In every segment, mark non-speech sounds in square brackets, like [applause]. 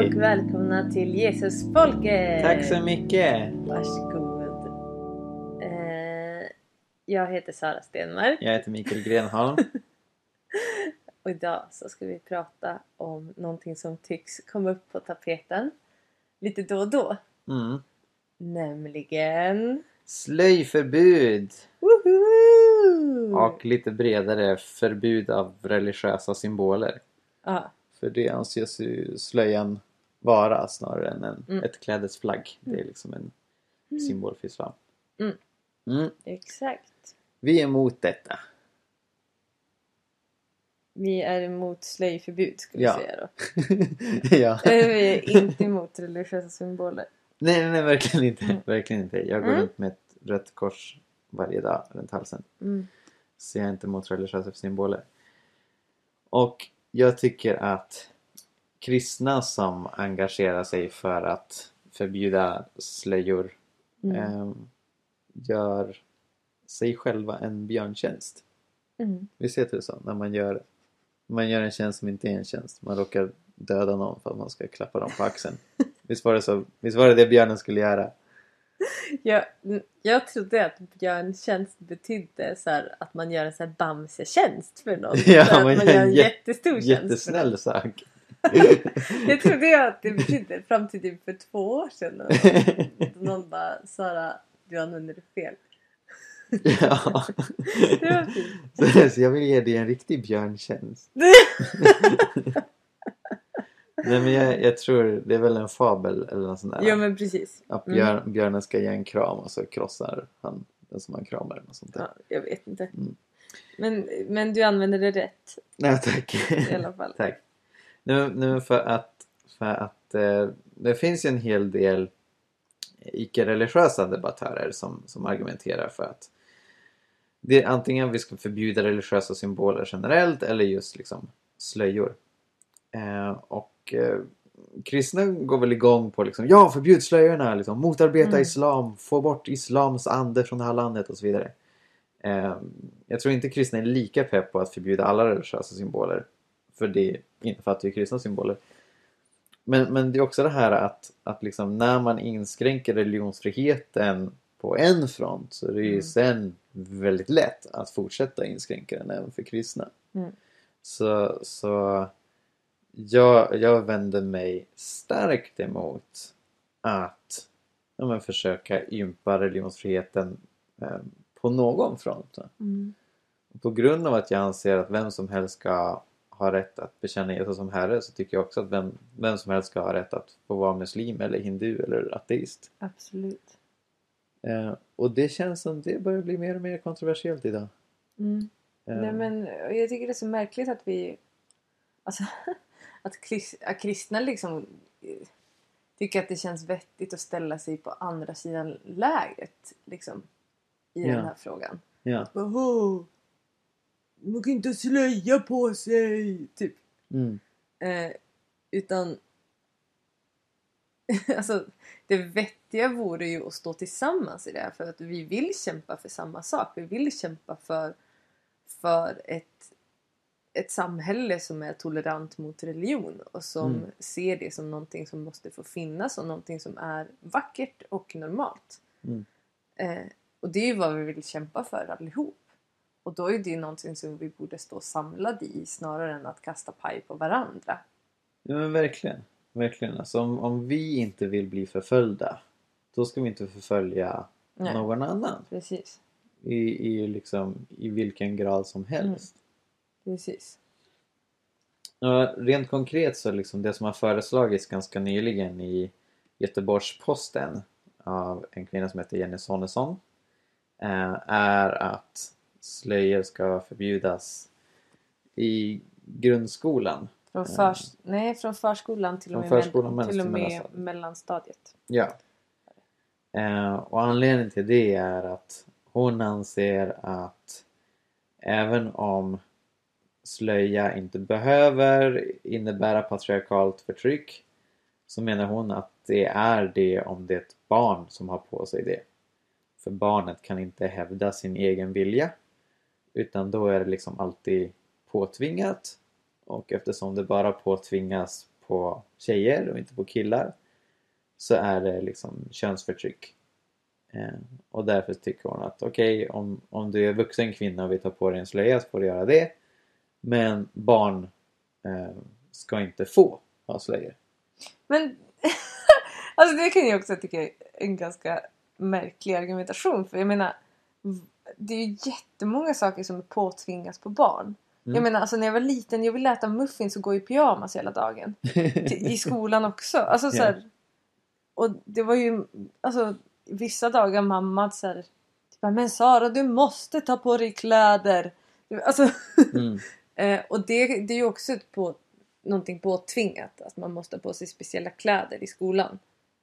Hej! Och välkomna till Jesusfolket! Tack så mycket! Varsågod. Eh, jag heter Sara Stenmark Jag heter Mikael Grenholm. [laughs] och idag så ska vi prata om någonting som tycks komma upp på tapeten lite då och då. Mm. Nämligen... Slöjförbud! Woho! Och lite bredare förbud av religiösa symboler. Ja, För det anses ju slöjan vara snarare än en, Mm. ett klädesplagg. Det är liksom en symbol för islam. Mm. Mm. exakt. Vi är emot detta. Vi är emot slöjförbud skulle Ja. vi säga då. [laughs] ja. [laughs] Eh, Vi är inte emot religiösa symboler. Nej, nej, nej, verkligen inte. Verkligen inte. Jag går Mm. runt med ett rött kors varje dag runt halsen. Mm. Så jag är inte emot religiösa symboler. Och jag tycker att kristna som engagerar sig för att förbjuda slöjor Mm. ehm, gör sig själva en björntjänst. Mm. Visst heter det så? När man gör, man gör en tjänst som inte är en tjänst. Man råkar döda någon för att man ska klappa dem på axeln. [laughs] Visst var det så? Visst var det det björnen skulle göra? Jag, jag trodde att björntjänst betydde så här, att man gör en så här bamsetjänst för någon. [laughs] Ja, man man gör en en jät- jättestor tjänst. Jättesnäll sak. [laughs] Det trodde jag att det betydde fram till typ för två år sedan. Någon bara Sara, du använder det fel. ja. [laughs] Det var fint. Så, jag vill ge dig en riktig björntjänst. [laughs] Nej men jag, jag tror det är väl en fabel eller något sånt där. Ja men precis. Att Mm. björn, björnen ska ge en kram och så krossar han den som han kramar eller något sånt där. Ja, jag vet inte. Mm. Men, men du använder det rätt Nej tack. i alla fall. tack. Nu, nu för att, för att eh, det finns ju en hel del icke-religiösa debattörer som, som argumenterar för att det är antingen vi ska förbjuda religiösa symboler generellt eller just liksom slöjor. Eh, och eh, kristna går väl igång på liksom ja förbjud slöjorna, liksom, motarbeta Mm. islam, få bort islams ande från det här landet och så vidare. Eh, jag tror inte kristna är lika pepp på att förbjuda alla religiösa symboler. För det innefattar ju kristna symboler. Men, men det är också det här att, att liksom när man inskränker religionsfriheten på en front så är det ju Mm. sen väldigt lätt att fortsätta inskränka den även för kristna. Mm. Så, så jag, jag vänder mig starkt emot att ja, men försöka ympa religionsfriheten eh, på någon front. Mm. På grund av att jag anser att vem som helst ska ha rätt att bekänna Jesus som Herre så tycker jag också att vem, vem som helst ska ha rätt att få vara muslim eller hindu eller ateist. Absolut. Eh, och det känns som det börjar bli mer och mer kontroversiellt idag. Mm. Eh, Nej men jag tycker det är så märkligt att vi... Alltså [laughs] att, kris, att kristna liksom eh, tycker att det känns vettigt att ställa sig på andra sidan lägret liksom i Ja. den här frågan. Ja. Man kan inte slöja på sig! Typ. Mm. Eh, utan [laughs] alltså det vettiga vore ju att stå tillsammans i det här för att vi vill kämpa för samma sak. Vi vill kämpa för, för ett, ett samhälle som är tolerant mot religion och som Mm. ser det som någonting som måste få finnas och någonting som är vackert och normalt. Mm. Eh, och det är ju vad vi vill kämpa för allihop. Och då är det ju någonting som vi borde stå samlade i snarare än att kasta paj på varandra. Ja men verkligen. Verkligen. Alltså, om, om vi inte vill bli förföljda då ska vi inte förfölja Nej. någon annan. Precis. I, i, liksom, I vilken grad som helst. Precis. Ja, rent konkret så liksom det som har föreslagits ganska nyligen i Göteborgs-Posten av en kvinna som heter Jenny Sonesson eh, är att slöjor ska förbjudas i grundskolan. Från, Ja. förs nej, från förskolan till och med, förskolan med, till och med mellanstadiet. mellanstadiet. Ja. Eh, och anledningen till det är att hon anser att även om slöja inte behöver innebära patriarkalt förtryck så menar hon att det är det om det är ett barn som har på sig det. För barnet kan inte hävda sin egen vilja utan då är det liksom alltid påtvingat och eftersom det bara påtvingas på tjejer och inte på killar så är det liksom könsförtryck. Eh, och därför tycker hon att okej, okay, om, om du är vuxen kvinna och vill ta på dig en slöja så får du göra det. Men barn eh, ska inte få ha slöjor. Men [laughs] alltså det kan jag också tycka är en ganska märklig argumentation. För jag menar, det är ju jättemånga saker som påtvingas på barn. Mm. Jag menar alltså när jag var liten, jag ville äta muffins och gå i pyjamas hela dagen. I [laughs] skolan också. Alltså så här, Och det var ju, alltså vissa dagar mamma så här, typ, Men Sara du måste ta på dig kläder. Alltså, mm. [laughs] eh, och det, det är ju också på, någonting påtvingat. Att man måste ha på sig speciella kläder i skolan.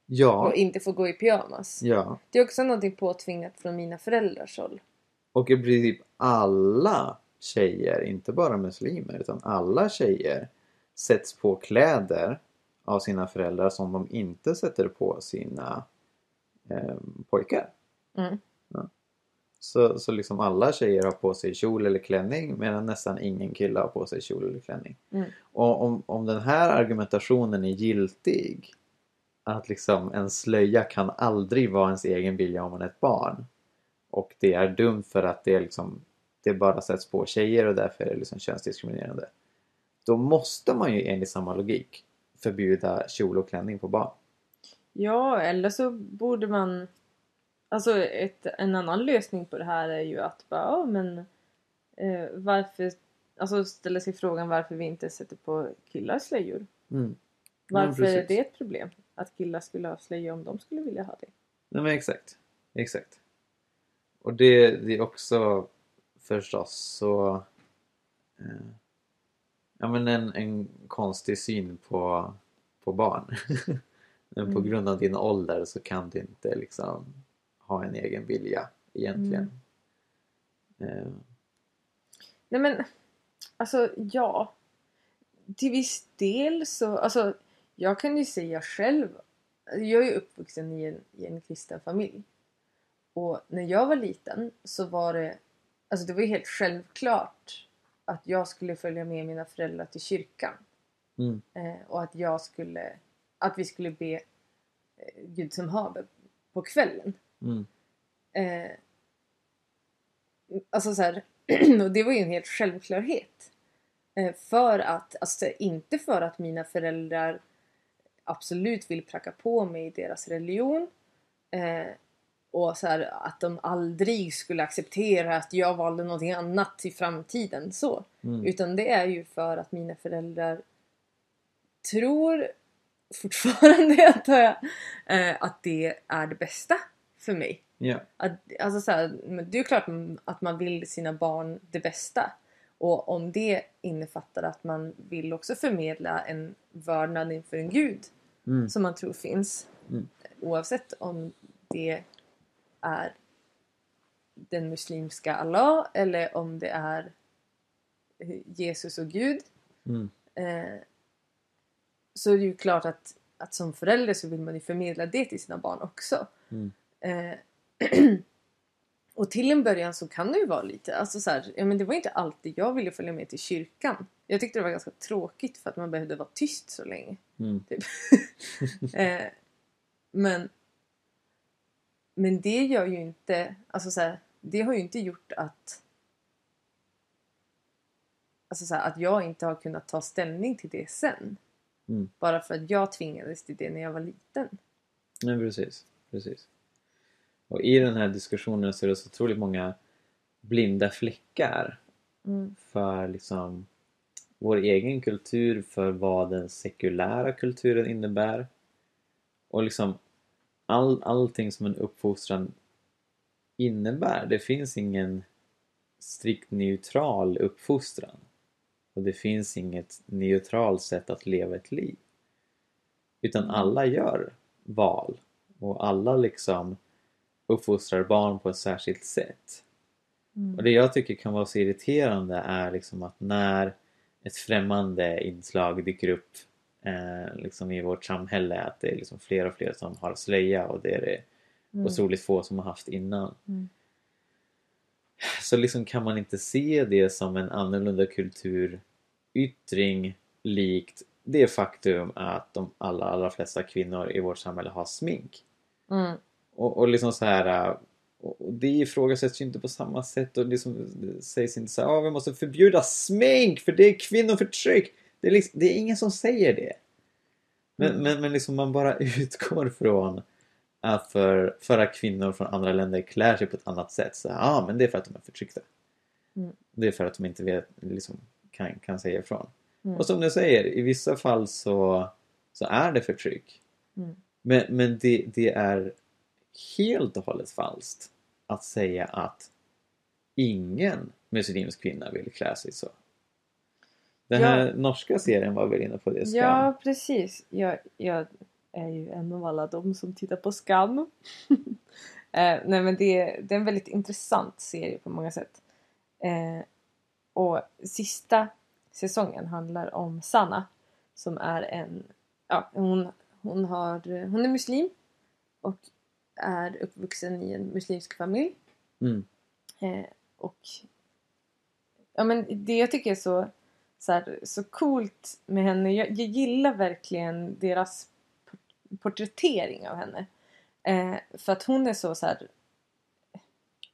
Ja. Och inte få gå i pyjamas. Ja. Det är också någonting påtvingat från mina föräldrars håll. Och i princip alla tjejer, inte bara muslimer, utan alla tjejer sätts på kläder av sina föräldrar som de inte sätter på sina eh, pojkar. Mm. Ja. Så, så liksom alla tjejer har på sig kjol eller klänning medan nästan ingen kille har på sig kjol eller klänning. Mm. Och om, om den här argumentationen är giltig att liksom en slöja kan aldrig vara ens egen vilja om man är ett barn. Och det är dumt för att det, liksom, det bara sätts på tjejer och därför är det liksom könsdiskriminerande. Då måste man ju enligt samma logik förbjuda kjol och klänning på barn. Ja, eller så borde man... Alltså ett, en annan lösning på det här är ju att bara, ja men eh, varför... Alltså ställa sig frågan varför vi inte sätter på killars slöjor. Mm. Varför ja, är det ett problem? Att killar skulle ha slöja om de skulle vilja ha det. Nej men exakt. Exakt. Och det, det är också förstås så... Eh, ja men en, en konstig syn på, på barn. [laughs] men på mm. grund av din ålder så kan du inte liksom ha en egen vilja egentligen. Mm. Eh. Nej men alltså ja. Till viss del så, alltså jag kan ju säga själv, jag är uppvuxen i en, i en kristen familj. Och när jag var liten så var det, alltså det var helt självklart att jag skulle följa med mina föräldrar till kyrkan. Mm. Eh, och att jag skulle, att vi skulle be eh, Gud som haver på kvällen. Mm. Eh, alltså så här, [clears throat] och det var ju en helt självklarhet. Eh, för att, alltså inte för att mina föräldrar absolut vill pracka på mig deras religion. Och så här, att de aldrig skulle acceptera att jag valde någonting annat i framtiden. så. Mm. Utan det är ju för att mina föräldrar tror fortfarande [laughs] antar jag, eh, att det är det bästa för mig. Yeah. Att, alltså så här, det är klart att man vill sina barn det bästa. Och om det innefattar att man vill också förmedla en vördnad inför en gud mm. som man tror finns. Mm. Oavsett om det är den muslimska Allah eller om det är Jesus och Gud. Mm. Eh, så är det ju klart att, att som förälder så vill man ju förmedla det till sina barn också. Mm. Eh, [clears throat] och till en början så kan det ju vara lite, alltså så här, ja men det var inte alltid jag ville följa med till kyrkan. Jag tyckte det var ganska tråkigt för att man behövde vara tyst så länge. Mm. Typ. [laughs] eh, men men det gör ju inte, alltså så här, det har ju inte gjort att Alltså så här, att jag inte har kunnat ta ställning till det sen. Mm. Bara för att jag tvingades till det när jag var liten. Nej precis, precis. Och i den här diskussionen så är det så otroligt många blinda fläckar mm. för liksom vår egen kultur, för vad den sekulära kulturen innebär. Och liksom all, allting som en uppfostran innebär. Det finns ingen strikt neutral uppfostran. Och det finns inget neutralt sätt att leva ett liv. Utan alla gör val. Och alla liksom uppfostrar barn på ett särskilt sätt. Mm. Och det jag tycker kan vara så irriterande är liksom att när ett främmande inslag dyker upp eh, liksom i vårt samhälle att det är liksom fler och fler som har slöja och det är det mm. otroligt få som har haft innan. Mm. Så liksom kan man inte se det som en annorlunda kultur yttring likt det faktum att de allra, allra flesta kvinnor i vårt samhälle har smink. Mm. Och, och liksom så här... Och och det ifrågasätts ju inte på samma sätt och liksom, det sägs inte så här, "Ah, vi måste förbjuda smink för det är kvinnoförtryck. Det är, liksom, det är ingen som säger det. Men, Mm. men, men liksom man bara [laughs] utgår från att för, för att kvinnor från andra länder klär sig på ett annat sätt. Så, ja, ah, men det är för att de är förtryckta. Mm. Det är för att de inte vet, liksom, kan, kan säga ifrån. Mm. Och som du säger, i vissa fall så, så är det förtryck. Mm. Men, men det, det är helt och hållet falskt att säga att ingen muslimsk kvinna vill klä sig så. Den Ja. här norska serien var väl inne på det? Skam? Ja, precis. Jag, jag är ju en av alla de som tittar på Skam. [laughs] eh, nej, men det, det är en väldigt intressant serie på många sätt. Eh, och sista säsongen handlar om Sanna som är en... Ja, hon, hon, har, hon är muslim och är uppvuxen i en muslimsk familj. Mm. Eh, och ja, men det jag tycker är så, så, här, så coolt med henne, jag, jag gillar verkligen deras por- porträttering av henne. Eh, för att hon är så, så här,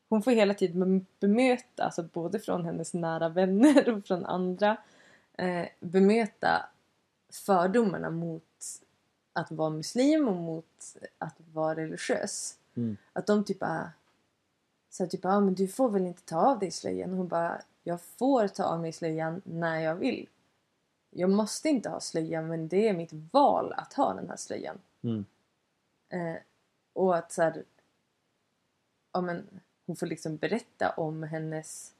hon får hela tiden bem- bemöta, alltså både från hennes nära vänner och från andra, eh, bemöta fördomarna mot att vara muslim och mot att vara religiös. Mm. Att de typ bara så här, typ, ah, men du får väl inte ta av dig slöjan? Och hon bara, jag får ta av mig slöjan när jag vill. Jag måste inte ha slöjan men det är mitt val att ha den här slöjan. Mm. Eh, och att så här, ja, men, hon får liksom berätta om hennes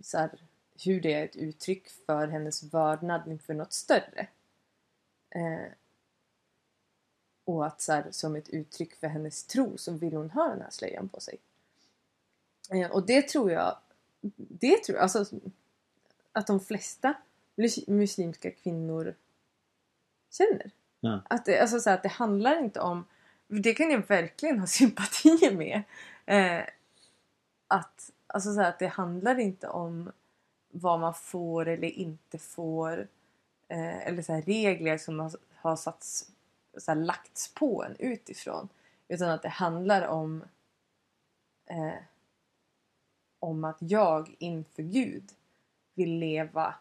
så här, hur det är ett uttryck för hennes vördnad inför något större. Eh, och att så här, som ett uttryck för hennes tro så vill hon ha den här slöjan på sig. Eh, och det tror jag, det tror jag, alltså att de flesta mus- muslimska kvinnor känner. Ja. Att det, alltså så här, att det handlar inte om, det kan jag verkligen ha [laughs] sympati med. Eh, att, alltså så här, att det handlar inte om vad man får eller inte får. Eh, eller så här, regler som har, har satts, så här, lagts på en utifrån. Utan att det handlar om eh, om att jag inför Gud vill leva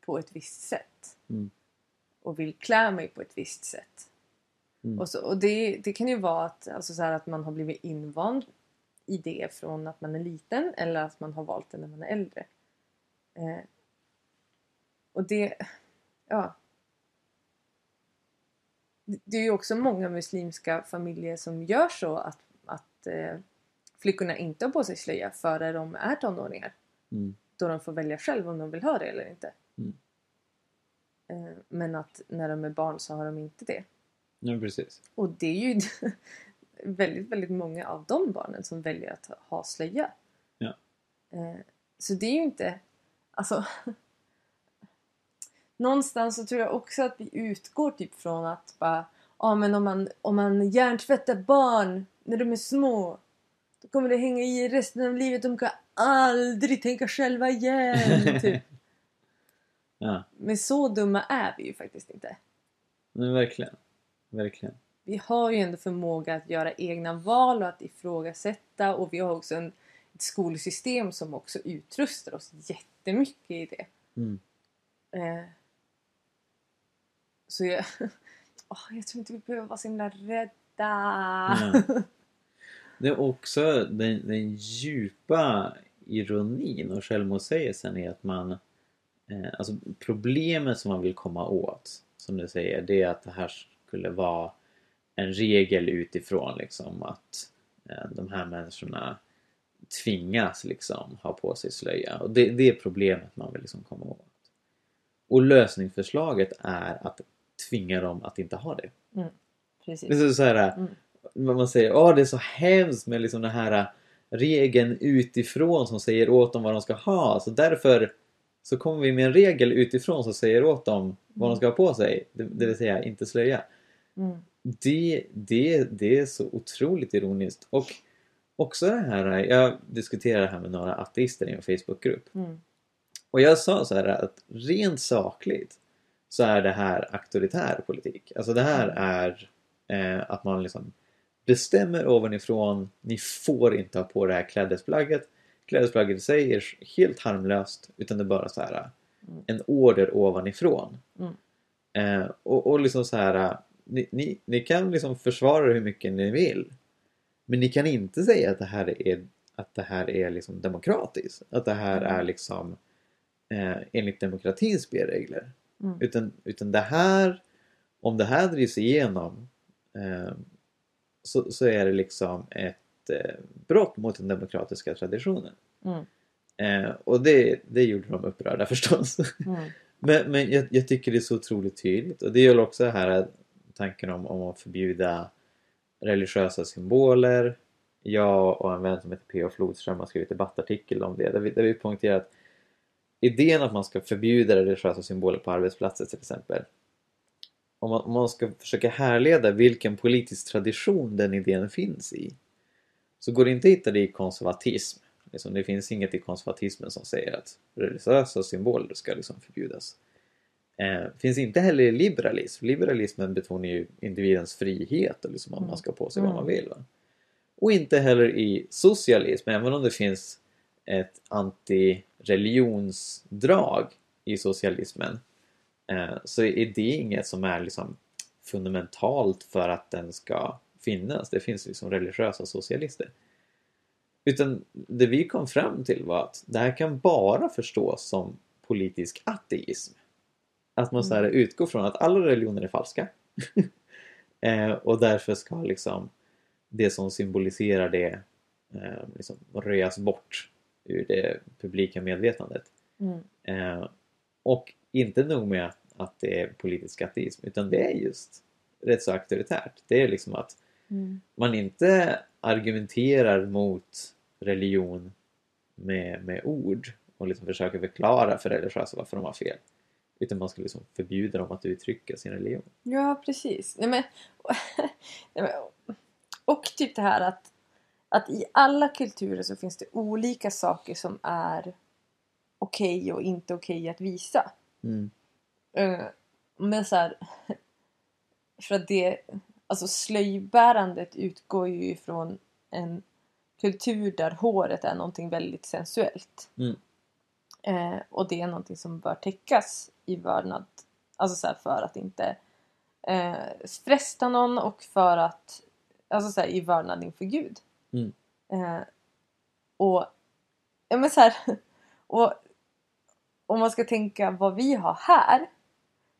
på ett visst sätt. Mm. Och vill klä mig på ett visst sätt. Mm. Och, så, och det, det kan ju vara att, alltså så här, att man har blivit invand i det från att man är liten eller att man har valt det när man är äldre. Eh, och det... Ja. Det det är ju också många muslimska familjer som gör så att, att eh, flickorna inte har på sig slöja före de är tonåringar. Mm. Då de får välja själv om de vill ha det eller inte. Mm. Eh, men att när de är barn så har de inte det. Ja, precis. Och det är ju [laughs] väldigt, väldigt många av de barnen som väljer att ha slöja. Ja. Eh, Så det är ju inte... Alltså... [laughs] Någonstans så tror jag också att vi utgår typ från att bara... Ja men om man, om man hjärntvättar barn när de är små då kommer det hänga i resten av livet. De kan aldrig tänka själva igen. [laughs] Typ. Ja, Men så dumma är vi ju faktiskt inte. men verkligen. Verkligen. vi har ju ändå förmåga att göra egna val och att ifrågasätta och vi har också en, ett skolsystem som också utrustar oss jättemycket i det. Mm. Eh, så jag, [laughs] åh, jag tror inte vi behöver vara så himla rädda. Ja. [laughs] Det är också den, den djupa ironin och självmotsägelsen i att man... Eh, alltså problemet som man vill komma åt, som du säger, det är att det här skulle vara en regel utifrån liksom att eh, de här människorna tvingas liksom ha på sig slöja. Och det, det är problemet man vill liksom komma åt. Och lösningsförslaget är att tvinga dem att inte ha det. Precis. Det är så här, Mm. Vad man säger, åh det är så hemskt med liksom den här äh, regeln utifrån som säger åt dem vad de ska ha. Så därför så kommer vi med en regel utifrån som säger åt dem vad de ska ha på sig. Det, det vill säga inte slöja. Mm. Det, det, det är så otroligt ironiskt. Och också det här, jag diskuterar det här med några ateister i en Facebookgrupp. Mm. Och jag sa så här att rent sakligt så är det här auktoritär politik. Alltså det här är eh, att man liksom bestämmer ovanifrån, ni får inte ha på det här klädesplagget. Klädesplagget i sig är helt harmlöst utan det är bara så här Mm. en order ovanifrån. Mm. Eh, och, och liksom så här ni, ni, ni kan liksom försvara det hur mycket ni vill. Men ni kan inte säga att det här är, att det här är liksom demokratiskt. Att det här Mm. är liksom eh, enligt demokratins spelregler. Mm. Utan, utan det här, om det här drivs igenom eh, så, så är det liksom ett eh, brott mot den demokratiska traditionen. Mm. Eh, och det, det gjorde de upprörda [laughs] förstås. Mm. men men jag, jag tycker det är så otroligt tydligt. Och det gäller också det här tanken om, om att förbjuda religiösa symboler. Jag och en vän som heter P.O. Flodström har skrivit en debattartikel om det där vi, där vi poängterar att idén att man ska förbjuda religiösa symboler på arbetsplatser till exempel. Om man, om man ska försöka härleda vilken politisk tradition den idén finns i så går det inte att hitta det i konservatism. Liksom, det finns inget i konservatismen som säger att religiösa symboler ska liksom förbjudas. Eh, finns inte heller i liberalism. Liberalismen betonar ju individens frihet och liksom att man ska på sig vad man vill. Va? Och inte heller i socialism, även om det finns ett anti-religionsdrag i socialismen så är det inget som är liksom fundamentalt för att den ska finnas. Det finns liksom religiösa socialister. Utan det vi kom fram till var att det här kan bara förstås som politisk ateism. Att man så här utgår från att alla religioner är falska. [laughs] eh, och därför ska liksom det som symboliserar det eh, liksom röjas bort ur det publika medvetandet. Mm. Eh, och inte nog med att, att det är politisk ateism utan det är just rätt så auktoritärt. Det är liksom att Mm. man inte argumenterar mot religion med, med ord och liksom försöker förklara för religiösa varför de har fel. Utan man ska liksom förbjuda dem att uttrycka sin religion. Ja, precis. Nej, men, [laughs] nej, men, och typ det här att, att i alla kulturer så finns det olika saker som är okej och inte okej att visa. Mm. Eh, Men så här, [laughs] för att det, alltså slöjbärandet utgår ju ifrån en kultur där håret är någonting väldigt sensuellt. Mm. Eh, och det är någonting som bör täckas i vördnad. Alltså så här för att inte eh, fresta någon och för att, alltså så här, i vördnad inför Gud. Mm. Eh, och, ja men så här, [laughs] och om man ska tänka vad vi har här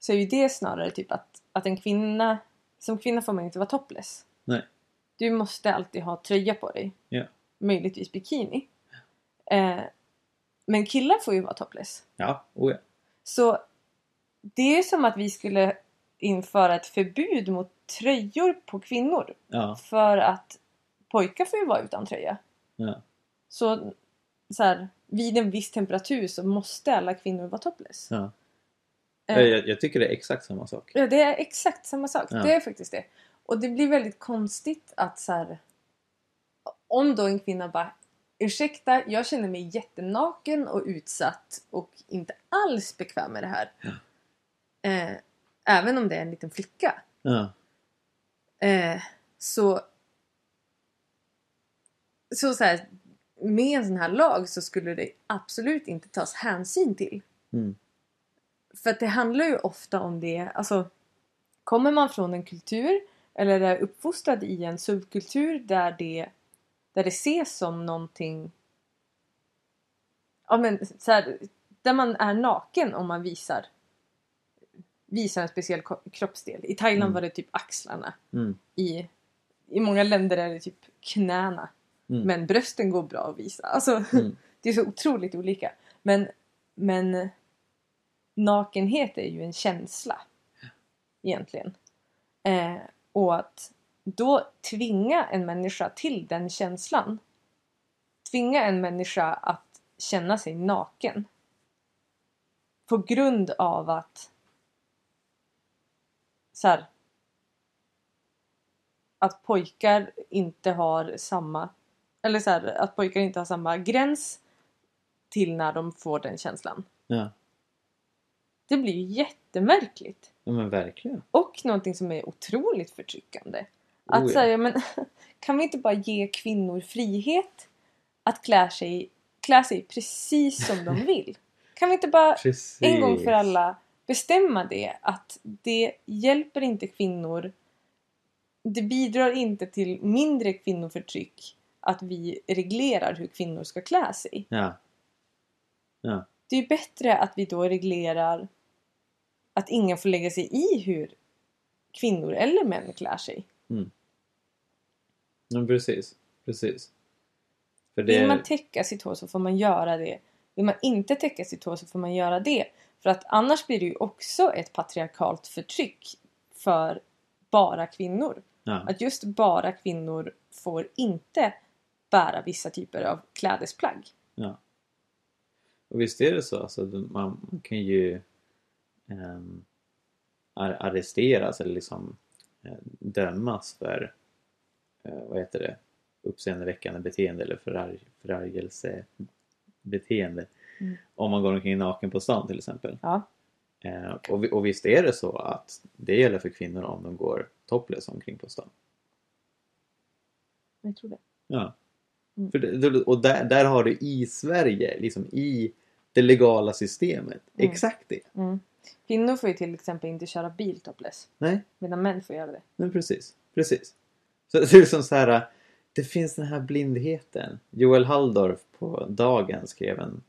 så är ju det snarare typ att, att en kvinna, som kvinna får man inte vara topless. Nej. Du måste alltid ha tröja på dig. Ja. Möjligtvis bikini. Eh, men killar får ju vara topless. Ja, oh ja. Så det är som att vi skulle införa ett förbud mot tröjor på kvinnor. Ja, För att pojkar får ju vara utan tröja. ja. Så, så här, vid en viss temperatur så måste alla kvinnor vara topless. ja. Eh, Jag, jag tycker det är exakt samma sak. Ja, det är exakt samma sak. Ja. Det är faktiskt det. Och det blir väldigt konstigt att så här, Om då en kvinna bara Ursäkta, jag känner mig jättenaken och utsatt och inte alls bekväm med det här. Eh, även om det är en liten flicka. Ja, Eh, så så, så här, med en sån här lag så skulle det absolut inte tas hänsyn till. mm. För att det handlar ju ofta om det, alltså kommer man från en kultur eller är uppfostrad i en subkultur där det, där det ses som någonting ja men så här, där man är naken om man visar visar en speciell kroppsdel. I Thailand Mm. var det typ axlarna. Mm. I, I många länder är det typ knäna. Mm. Men brösten går bra att visa. Alltså, Mm. [laughs] det är så otroligt olika. Men, men nakenhet är ju en känsla. Egentligen. Eh, och att då tvinga en människa till den känslan. Tvinga en människa att känna sig naken. På grund av att så här, att pojkar inte har samma eller så här, att pojkar inte har samma gräns till när de får den känslan. Ja. Det blir ju jättemärkligt. ja men verkligen. Och någonting som är otroligt förtryckande. Att Oh, ja. säga, men [laughs] kan vi inte bara ge kvinnor frihet att klä sig, klä sig precis som de [laughs] vill? Kan vi inte bara Precis. en gång för alla bestämma det att det hjälper inte kvinnor. Det bidrar inte till mindre kvinnoförtryck att vi reglerar hur kvinnor ska klä sig. Ja. Ja. Det är bättre att vi då reglerar att ingen får lägga sig i hur kvinnor eller män klär sig. Men precis. Precis. För Vill det... man täcka sitt hår så får man göra det. Vill man inte täcka sitt hår så får man göra det. För att annars blir det ju också ett patriarkalt förtryck för bara kvinnor. ja. Att just bara kvinnor får inte bära vissa typer av klädesplagg. Ja. Och visst är det så. Alltså, man, man kan ju arresteras eller liksom eh, dömas för eh, vad heter det? uppseendeväckande beteende eller förarg, förargelsebeteende. Mm. Om man går omkring naken på stan till exempel. Ja. Eh, och, och visst är det så att det gäller för kvinnor om de går topless omkring på stan. Jag tror det. Ja. Mm. Det- och där, där har du i Sverige, liksom i det legala systemet, Mm. exakt det. Mm. Kvinnor får ju till exempel inte köra bil topless. Nej, Medan män får göra det. men precis. Precis. Så det är liksom så här, det finns den här blindheten. Joel Halldorf på Dagen skrev en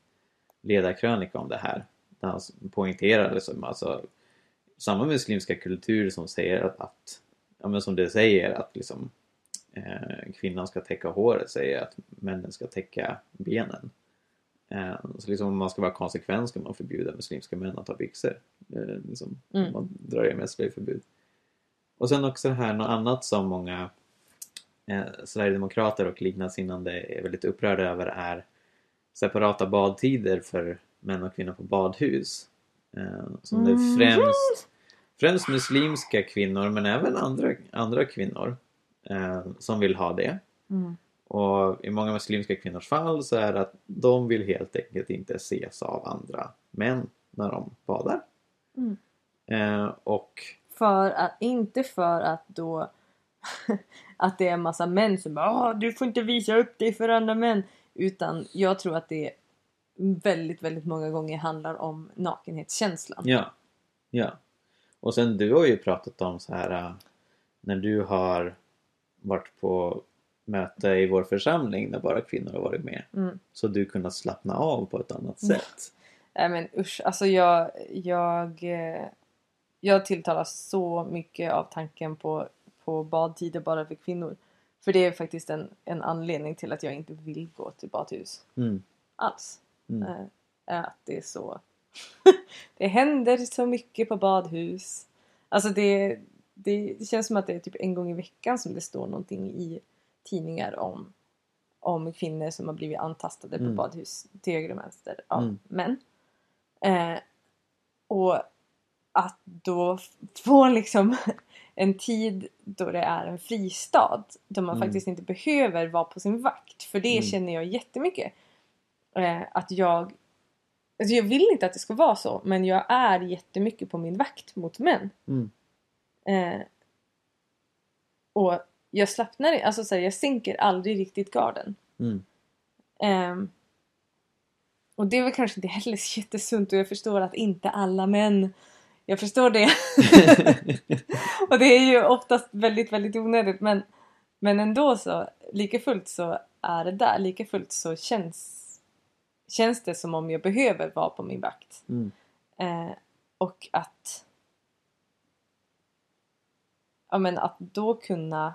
ledarkrönika om det här. Där han poängterade liksom, alltså, samma muslimska kultur som säger att, att ja, men som det säger att liksom, eh, kvinnan ska täcka håret säger att männen ska täcka benen. Eh, så liksom om man ska vara konsekvent ska man förbjuda muslimska män att ha byxor. Eh, liksom, Mm. Man drar ju med slöjförbud. Och sen också det här något annat som många eh, Sverigedemokrater och liknande är väldigt upprörda över är separata badtider för män och kvinnor på badhus. Eh, som det Mm. är främst, främst muslimska kvinnor men även andra, andra kvinnor eh, som vill ha det. Mm. Och i många muslimska kvinnors fall så är det att de vill helt enkelt inte ses av andra män när de badar. Mm. Eh, och För att, inte för att då [laughs] att det är en massa män som bara "Ah, du får inte visa upp dig för andra män. Utan jag tror att det väldigt, väldigt många gånger handlar om nakenhetskänslan. Ja, ja. Och sen du har ju pratat om så här äh, när du har varit på möte i vår församling där bara kvinnor har varit med. Mm. Så du kunnat slappna av på ett annat Mm. sätt. Nej men usch, alltså jag, jag, eh, jag tilltalas så mycket av tanken på, på badtider bara för kvinnor. För det är faktiskt en, en anledning till att jag inte vill gå till badhus Mm. alls. Mm. Är att det är så... [laughs] det händer så mycket på badhus. Alltså det, det, det känns som att det är typ en gång i veckan som det står någonting i tidningar om, om kvinnor som har blivit antastade på Mm. badhus till höger och vänster av Mm. män. Eh, och att då få liksom [laughs] en tid då det är en fristad då man Mm. faktiskt inte behöver vara på sin vakt. För det Mm. känner jag jättemycket. Eh, att jag Alltså jag vill inte att det ska vara så men jag är jättemycket på min vakt mot män. Mm. Eh, och jag slappnar, alltså så här, jag sänker aldrig riktigt garden. Mm. Ehm, och det är väl kanske inte heller så jättesunt och jag förstår att inte alla män jag förstår det. [laughs] och det är ju oftast väldigt, väldigt onödigt men, men ändå så, lika fullt så är det där. Lika fullt så känns, känns det som om jag behöver vara på min vakt. Mm. Eh, och att ja, men att då kunna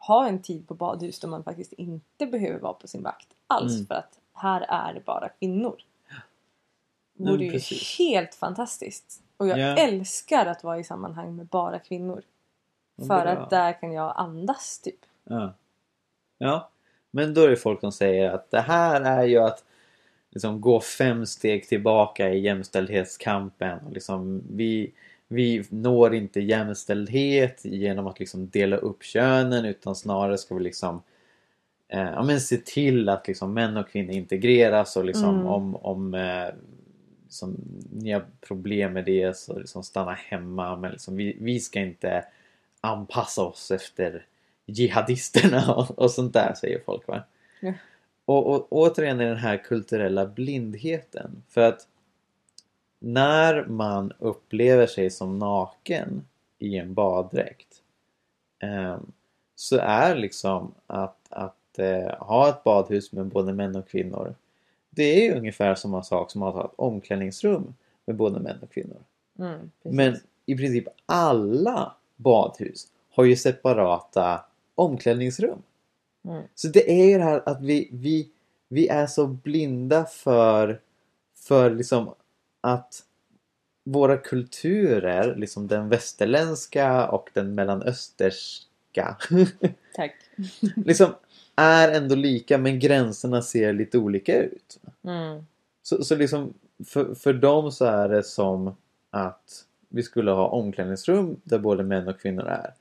ha en tid på badhus då man faktiskt inte behöver vara på sin vakt alls Mm. för att här är det bara kvinnor. Det vore ju precis. helt fantastiskt. Och jag Ja. älskar att vara i sammanhang med bara kvinnor. För bra. att där kan jag andas typ. Ja. ja. Men då är det folk som säger att det här är ju att liksom gå fem steg tillbaka i jämställdhetskampen. Och liksom vi, vi når inte jämställdhet genom att liksom dela upp könen utan snarare ska vi liksom eh, ja, men se till att liksom män och kvinnor integreras och liksom Mm. om, om eh, som, ni har problem med det så liksom stanna hemma. Men liksom, vi, vi ska inte anpassa oss efter jihadisterna [laughs] och, och sånt där säger folk va. Ja. Och, och återigen är den här kulturella blindheten. För att när man upplever sig som naken i en baddräkt ehm, så är liksom att, att eh, ha ett badhus med både män och kvinnor det är ju ungefär samma sak som att ha ett omklädningsrum med både män och kvinnor. Mm. Men i princip alla badhus har ju separata omklädningsrum. Mm. Så det är ju det här att vi, vi, vi är så blinda för, för liksom att våra kulturer, liksom den västerländska och den mellanösterska [laughs] Tack. liksom är ändå lika men gränserna ser lite olika ut. Mm. Så, så liksom för, för dem så är det som att vi skulle ha omklädningsrum där både män och kvinnor är.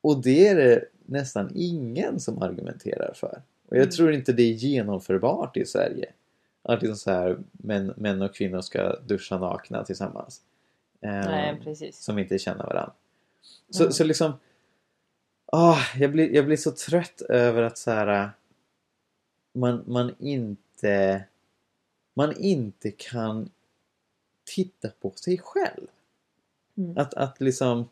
Och det är det nästan ingen som argumenterar för. Och jag Mm. tror inte det är genomförbart i Sverige. Att liksom så här, män, män och kvinnor ska duscha nakna tillsammans. Eh, Nej, precis. som inte känner varandra. Så, Mm. så liksom... ah jag, blir, jag blir så trött över att så här, man, man inte man inte kan titta på sig själv. Mm. Att, att liksom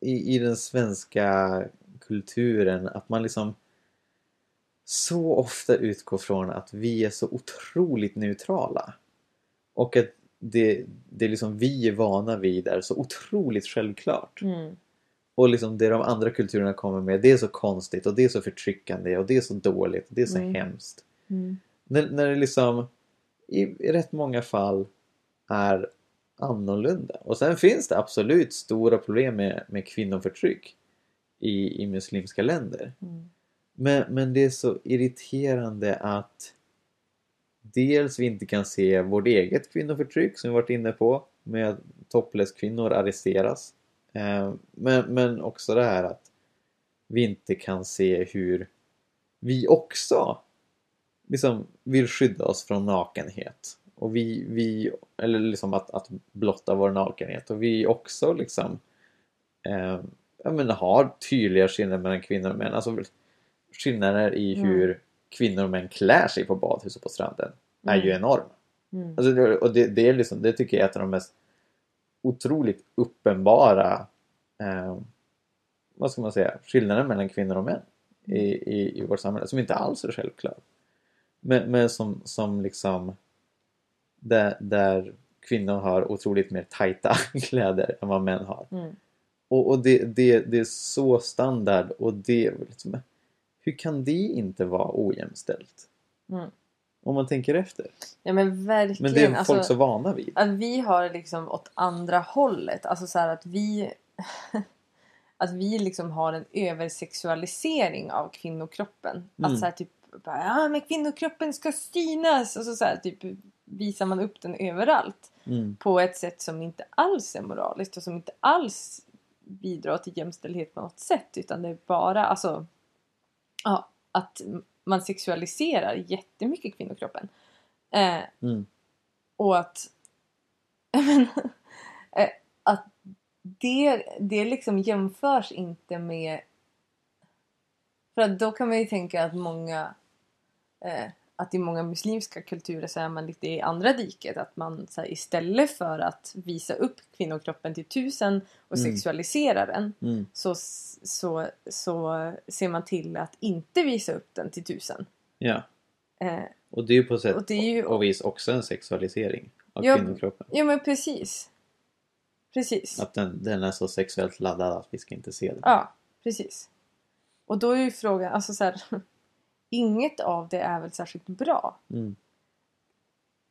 i, i den svenska kulturen att man liksom så ofta utgår från att vi är så otroligt neutrala. Och att det, det liksom vi är vana vid är så otroligt självklart. Mm. Och liksom det de andra kulturerna kommer med det är så konstigt och det är så förtryckande och det är så dåligt och det är så Mm. hemskt. Mm. När, när det liksom i, i rätt många fall är annorlunda. Och sen finns det absolut stora problem med, med kvinnoförtryck i, i muslimska länder. Mm. Men, men det är så irriterande att dels vi inte kan se vårt eget kvinnoförtryck som vi varit inne på med att topless-kvinnor arresteras. Eh, men, men också det här att vi inte kan se hur vi också liksom vill skydda oss från nakenhet. Och vi, vi eller liksom att, att blotta vår nakenhet. Och vi också liksom eh, jag menar, har tydliga skillnader mellan kvinnor och män. Alltså skillnader i Mm. hur kvinnor och män klär sig på badhus och på stranden är ju Mm. enorm. Mm. Alltså, och det, det, är liksom, det tycker jag är ett av de mest otroligt uppenbara eh, vad ska man säga, skillnader mellan kvinnor och män i, i, i vårt samhälle som inte alls är självklar. Men, men som, som liksom där, där kvinnor har otroligt mer tajta [laughs] kläder än vad män har. Mm. Och, och det, det, det är så standard och det liksom, hur kan det inte vara ojämställt? Mm. Om man tänker efter. Ja men verkligen. Men det är alltså, folk så vana vid. Att vi har liksom åt andra hållet. Alltså så att vi... [laughs] att vi liksom har en översexualisering av kvinnokroppen. Mm. Att så här typ bara, ja men kvinnokroppen ska synas. Och så, så här, typ visar man upp den överallt. Mm. På ett sätt som inte alls är moraliskt och som inte alls bidrar till jämställdhet på något sätt. Utan det är bara alltså... Ja, att man sexualiserar jättemycket kvinnokroppen. Eh, Mm. och att, [laughs] men, eh, att det, det liksom jämförs inte med... För att då kan man ju tänka att många... Eh, att i många muslimska kulturer så är man lite i andra diket. Att man så här, istället för att visa upp kvinnokroppen till tusen och Mm. sexualisera den Mm. så, så, så ser man till att inte visa upp den till tusen. Ja. Eh, Och det är ju på sätt Och ju- och vis också en sexualisering av Ja. kvinnokroppen. ja men precis. Precis. Att den, den är så sexuellt laddad att vi ska inte se den. Ja, precis. Och då är ju frågan, alltså så här, [laughs] inget av det är väl särskilt bra. Mm.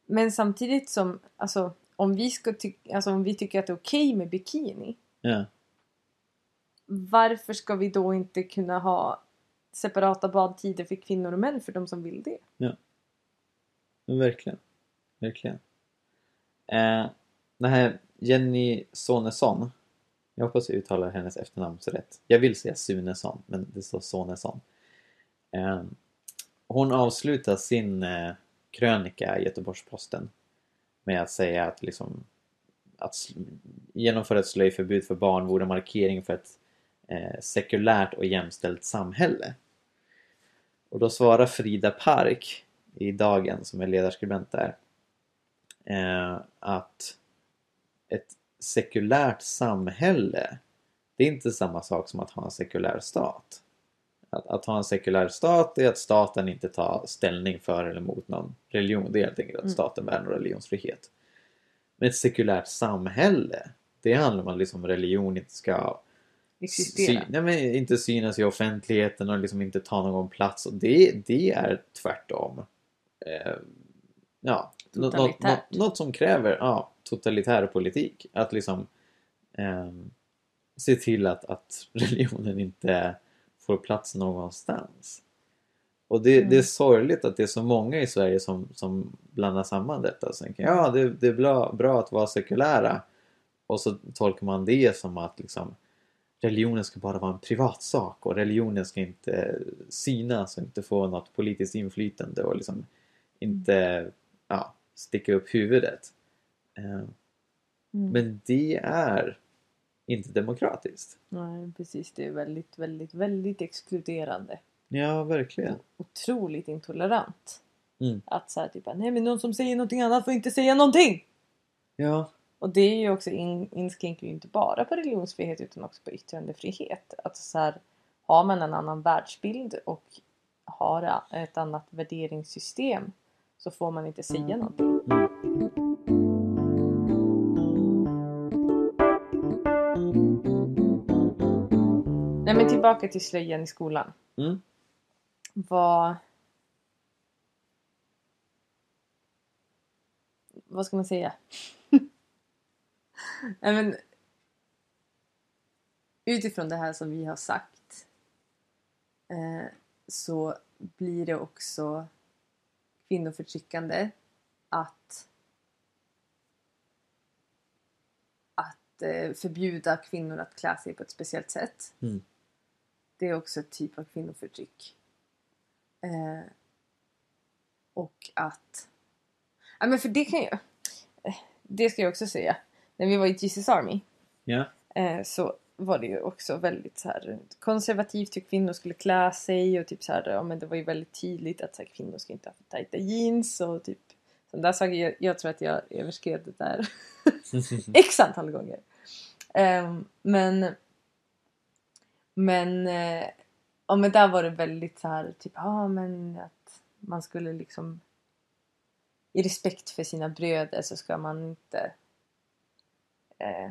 Men samtidigt som, alltså om vi, ska alltså, om vi tycker att det är okej med bikini. Ja. Varför ska vi då inte kunna ha separata badtider för kvinnor och män för de som vill det? Men verkligen. Verkligen. Eh, den här Jenny Sonesson. Jag hoppas jag uttalar hennes efternamn så rätt. Jag vill säga Sunesson, men det står Sonesson. Eh, hon avslutar sin eh, krönika i Göteborgs-Posten med att säga att liksom att genomföra ett slöjförbud för barn vore markering för ett eh, sekulärt och jämställt samhälle. Och då svarar Frida Park i Dagen, som är ledarskribent där, eh, att ett sekulärt samhälle det är inte samma sak som att ha en sekulär stat. Att, att ha en sekulär stat är att staten inte tar ställning för eller mot någon religion. Det är helt enkelt att Mm. staten värnar religionsfrihet. Men ett sekulärt samhälle, det handlar om att liksom religion inte ska Existera. sy- nej, men inte synas i offentligheten och liksom inte ta någon plats. Och det, det är tvärtom. Eh, ja, nå- nå- Totalitärt. nå- något som kräver ja, totalitär politik. Att liksom ehm, se till att, att [laughs] religionen inte får plats någonstans. Och det, Mm. det är sorgligt att det är så många i Sverige som, som blandar samman detta och tänker ja det, det är bra, bra att vara sekulära och så tolkar man det som att liksom religionen ska bara vara en privatsak och religionen ska inte synas och inte få något politiskt inflytande och liksom inte ja, sticka upp huvudet. Eh, Mm. Men det är inte demokratiskt. Nej, precis. Det är väldigt, väldigt, väldigt exkluderande. Ja, verkligen. Otroligt intolerant. Mm. Att så här, typ, nej men någon som säger någonting annat får inte säga någonting! Ja, Och det är ju också in, inskränker ju inte bara på religionsfrihet utan också på yttrandefrihet. Att så här, har man en annan världsbild och har ett annat värderingssystem så får man inte säga någonting. Nej men tillbaka till slöjan i skolan. Mm. Vad... Vad ska man säga? [laughs] Nej men... Utifrån det här som vi har sagt eh, så blir det också kvinnoförtryckande att att eh, förbjuda kvinnor att klä sig på ett speciellt sätt. Mm. Det är också ett typ av kvinnoförtryck. Eh, och att... Ja men för det kan jag... eh, Det ska jag också säga. När vi var i Jesus Army ja, eh, så var det ju också väldigt så här konservativt hur kvinnor skulle klä sig och typ så här, ja men det var ju väldigt tydligt att så här, kvinnor ska inte ha för tajta jeans och typ sådana där saker. Jag, jag tror att jag överskred det där [laughs] [laughs] x antal gånger. Ehm, men men, eh, ja, men där var det väldigt så här typ, ja men att man skulle liksom i respekt för sina bröder så ska man inte eh,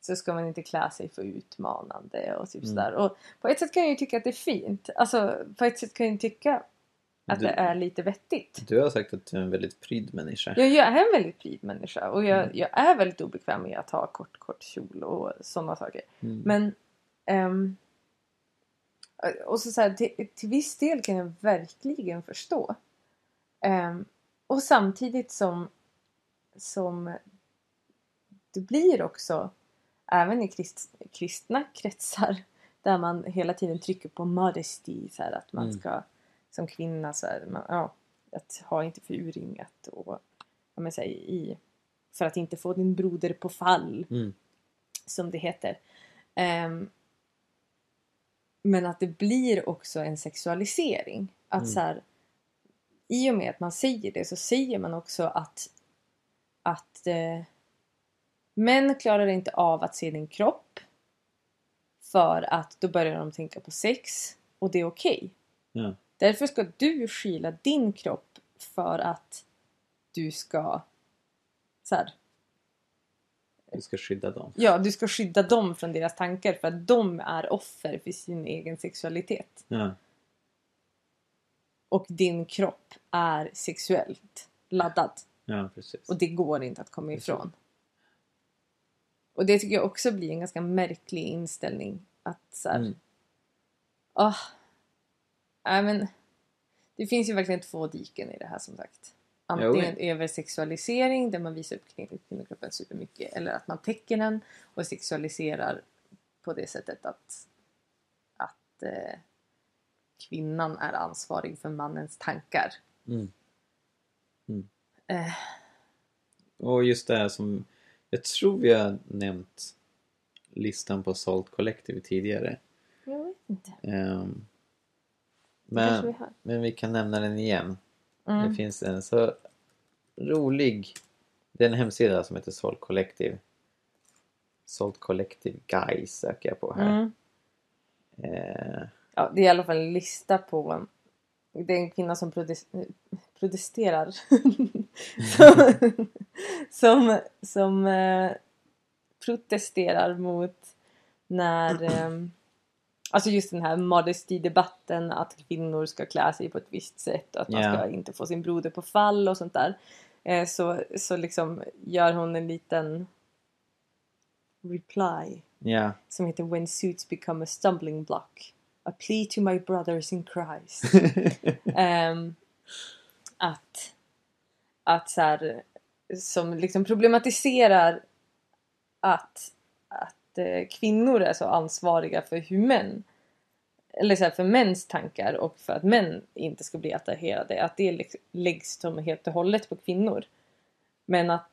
så ska man inte klä sig för utmanande och typ Mm. sådär. Och på ett sätt kan jag ju tycka att det är fint. Alltså på ett sätt kan jag ju tycka att Du- det är lite vettigt. du har sagt att du är en väldigt pryd människa. Jag, jag är en väldigt pryd människa och jag, Mm. jag är väldigt obekväm med att ha kort, kort kjol och sådana saker. Mm. Men ehm, och så, så här, till, till viss del kan jag verkligen förstå. Ehm, och samtidigt som, som det blir också även i krist, kristna kretsar [laughs] där man hela tiden trycker på modesty så här, att man Mm. ska som kvinna så här, man, ja, att ha inte för urringat och ja, men, så här, i, för att inte få din broder på fall Mm. som det heter. Ehm, men att det blir också en sexualisering. Att Mm. så här, I och med att man säger det så säger man också att, att eh, män klarar inte av att se din kropp för att då börjar de tänka på sex och det är okej. Ja. Därför ska du skyla din kropp för att du ska så här, Du ska skydda dem. Ja, du ska skydda dem från deras tankar för att de är offer för sin egen sexualitet. Ja. Och din kropp är sexuellt laddad. ja, precis. Och det går inte att komma ifrån. Och det tycker jag också blir en ganska märklig inställning. Att så här, Mm. ah, nej men, det finns ju verkligen två diken i det här som sagt. Antingen översexualisering där man visar upp kvin- kvinnokroppen supermycket eller att man täcker den och sexualiserar på det sättet att, att eh, kvinnan är ansvarig för mannens tankar. Mm. Eh, Och just det här som jag tror vi har nämnt listan på Salt Collective tidigare. Jag vet inte. Vi men, har. men vi kan nämna den igen. Det Mm. finns en så rolig Det är en hemsida som heter Salt Collective. Salt Collective Guys söker jag på här. Mm. Eh, Ja, det är i alla fall en lista på det är en kvinna som protes- protesterar. [laughs] som som, som eh, protesterar mot när eh, Alltså just den här modesty-debatten att kvinnor ska klä sig på ett visst sätt och att man Ja. ska inte få sin broder på fall och sånt där. Eh, så, så liksom gör hon en liten reply ja, som heter When suits become a stumbling block. A plea to my brothers in Christ. [laughs] Ehm, att att så här, som liksom problematiserar att, att eh, kvinnor är så ansvariga för hur män eller så här, för mäns tankar och för att män inte ska bli attraherade. Att det läggs som helt och hållet på kvinnor. Men att,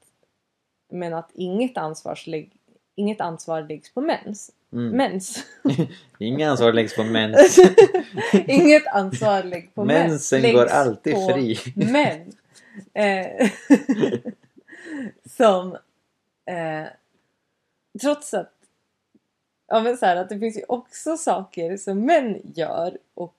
men att inget, ansvarslägg, inget ansvar läggs på mäns. mm. Mens. [laughs] Inga ansvar läggs på mens. [laughs] Inget ansvar läggs på män. Mensen läggs går alltid fri. Män. Eh, [laughs] som eh, trots att ja, men så här, att det finns ju också saker som män gör och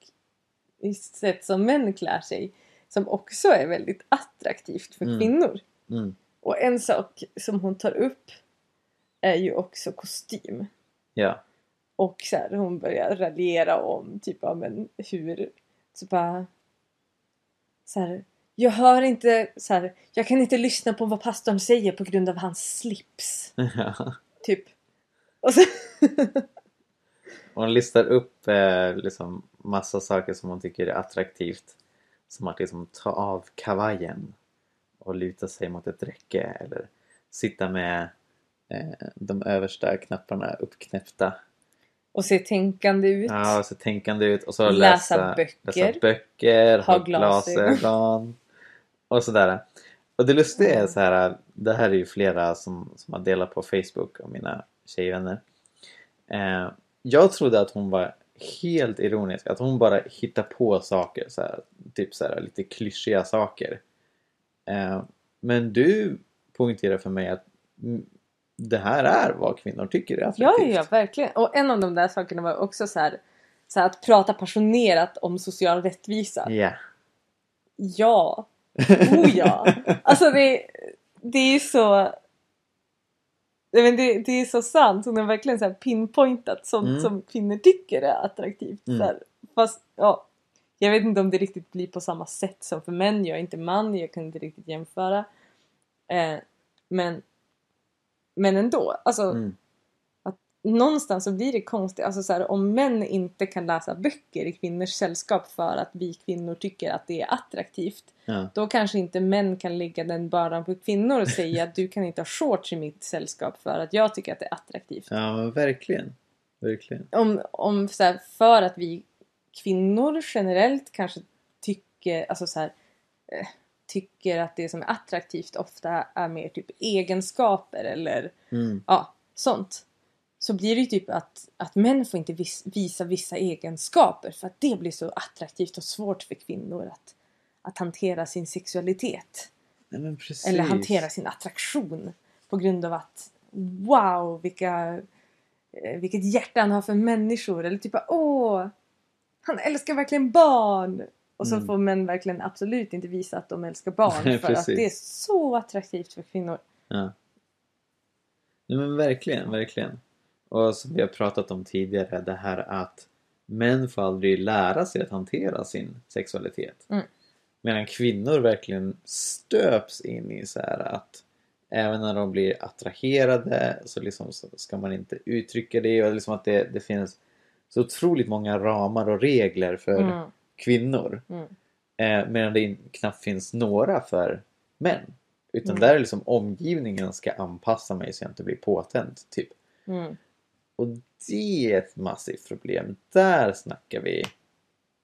i sätt som män klär sig som också är väldigt attraktivt för Mm. kvinnor. Mm. Och en sak som hon tar upp är ju också kostym. Ja. Och så här, hon börjar raljera om typ ja, men hur så bara så här, jag hör inte så här, jag kan inte lyssna på vad pastorn säger på grund av hans slips. [laughs] ja. Typ. Och så, Hon listar upp eh, liksom massa saker som hon tycker är attraktivt. Som att liksom ta av kavajen och luta sig mot ett räcke eller sitta med eh, de översta knapparna uppknäppta. och se tänkande ut. Ja, och så tänkande ut och så Läsa läsa, böcker. läsa böcker, Ha ha glasögon och sådär. Och det lustiga är så här, det här är ju flera som, som har delat på Facebook och mina tjejvänner. Eh, jag trodde att hon var helt ironisk, att hon bara hittar på saker, så här, typ så här, lite klyschiga saker. Eh, men du poängterar för mig att det här är vad kvinnor tycker är Ja, attraktivt. ja, verkligen. Och en av de där sakerna var också så här, så här att prata passionerat om social rättvisa. Ja. Ja. Oh ja. [laughs] Alltså det, det är ju så... Nej, men det, det är så sant. Hon har verkligen så här pinpointat sånt Mm. som kvinnor tycker är attraktivt. Mm. Så här, fast ja, jag vet inte om det riktigt blir på samma sätt som för män. Jag är inte man, jag kan inte riktigt jämföra. Eh, men, men ändå. Alltså, Mm. Någonstans så blir det konstigt. Alltså så här, om män inte kan läsa böcker i kvinnors sällskap för att vi kvinnor tycker att det är attraktivt. Ja. Då kanske inte män kan lägga den bördan på kvinnor och säga att du kan inte ha shorts i mitt sällskap för att jag tycker att det är attraktivt. ja, verkligen. Verkligen. Om, om så här, för att vi kvinnor generellt kanske tycker, alltså så här, eh, tycker att det som är attraktivt ofta är mer typ egenskaper eller Mm. ja, sånt. Så blir det ju typ att, att män får inte vis, visa vissa egenskaper för att det blir så attraktivt och svårt för kvinnor att, att hantera sin sexualitet. Nej. Eller hantera sin attraktion på grund av att wow vilka, eh, vilket hjärta han har för människor. Eller typ åh, han älskar verkligen barn. Och så Mm. får män verkligen absolut inte visa att de älskar barn [laughs] Nej, för att det är så attraktivt för kvinnor. Ja. Nej, men verkligen, verkligen. Och som vi har pratat om tidigare, det här att män får aldrig lära sig att hantera sin sexualitet. Mm. Medan kvinnor verkligen stöps in i så här att även när de blir attraherade så, liksom så ska man inte uttrycka det och liksom att det, det finns så otroligt många ramar och regler för Mm. kvinnor. Mm. Eh, medan det knappt finns några för män. Utan Mm. där är liksom omgivningen ska anpassa mig så jag inte blir påtänd. Typ. Mm. Och det är ett massivt problem. Där snackar vi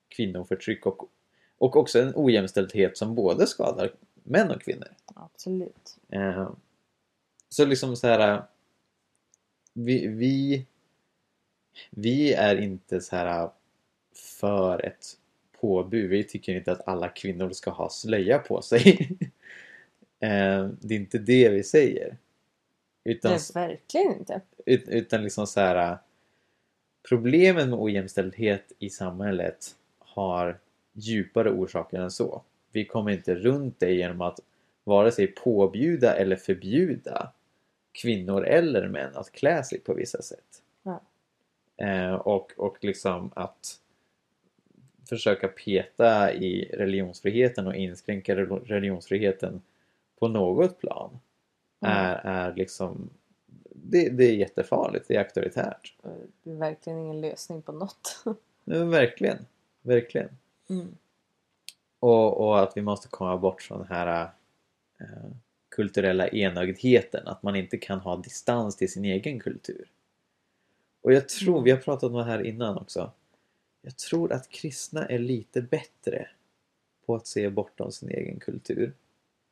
kvinnoförtryck och, och också en ojämställdhet som både skadar män och kvinnor. Absolut. Eh, så liksom så här. Vi, vi, vi är inte så här för ett påbud. Vi tycker inte att alla kvinnor ska ha slöja på sig. [laughs] eh, det är inte det vi säger. Utan, Nej, verkligen inte. Ut- utan liksom så här. Problemen med ojämställdhet i samhället har djupare orsaker än så. Vi kommer inte runt det genom att vare sig påbjuda eller förbjuda kvinnor eller män att klä sig på vissa sätt. Ja. Eh, och, och liksom att försöka peta i religionsfriheten och inskränka rel- religionsfriheten på något plan Mm. är, är liksom det, det är jättefarligt, det är auktoritärt. Det är verkligen ingen lösning på något. [laughs] Men verkligen, verkligen. Mm. Och, och att vi måste komma bort från den här eh, kulturella enögdheten. Att man inte kan ha distans till sin egen kultur. Och jag tror, Mm. vi har pratat om det här innan också. Jag tror att kristna är lite bättre på att se bortom sin egen kultur.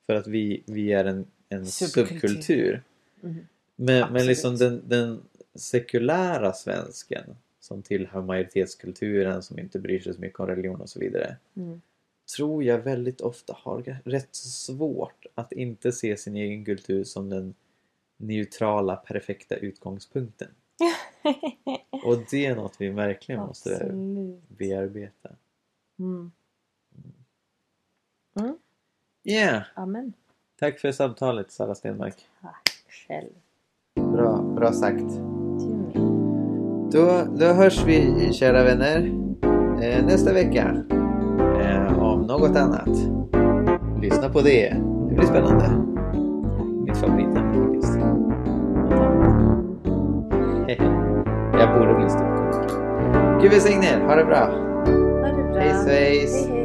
För att vi, vi är en, en Subkultur. subkultur. Mm. Men, men liksom den, den sekulära svensken som tillhör majoritetskulturen, som inte bryr sig så mycket om religion och så vidare. Mm. Tror jag väldigt ofta har rätt svårt att inte se sin egen kultur som den neutrala, perfekta utgångspunkten. [laughs] Och det är något vi verkligen måste Absolut. bearbeta. Mm. Mm. Yeah! Amen. Tack för samtalet Sara Stenmark. Tack själv. Bra, sagt. Då, då hörs vi kära vänner eh, nästa vecka eh, om något annat. Lyssna på det. Det blir spännande. Mitt favoritämne faktiskt. [laughs] Jag borde bli ståuppkomiker. Gud välsigne er. Ha det bra. Ha det bra. Hej svejs. Hej, hej.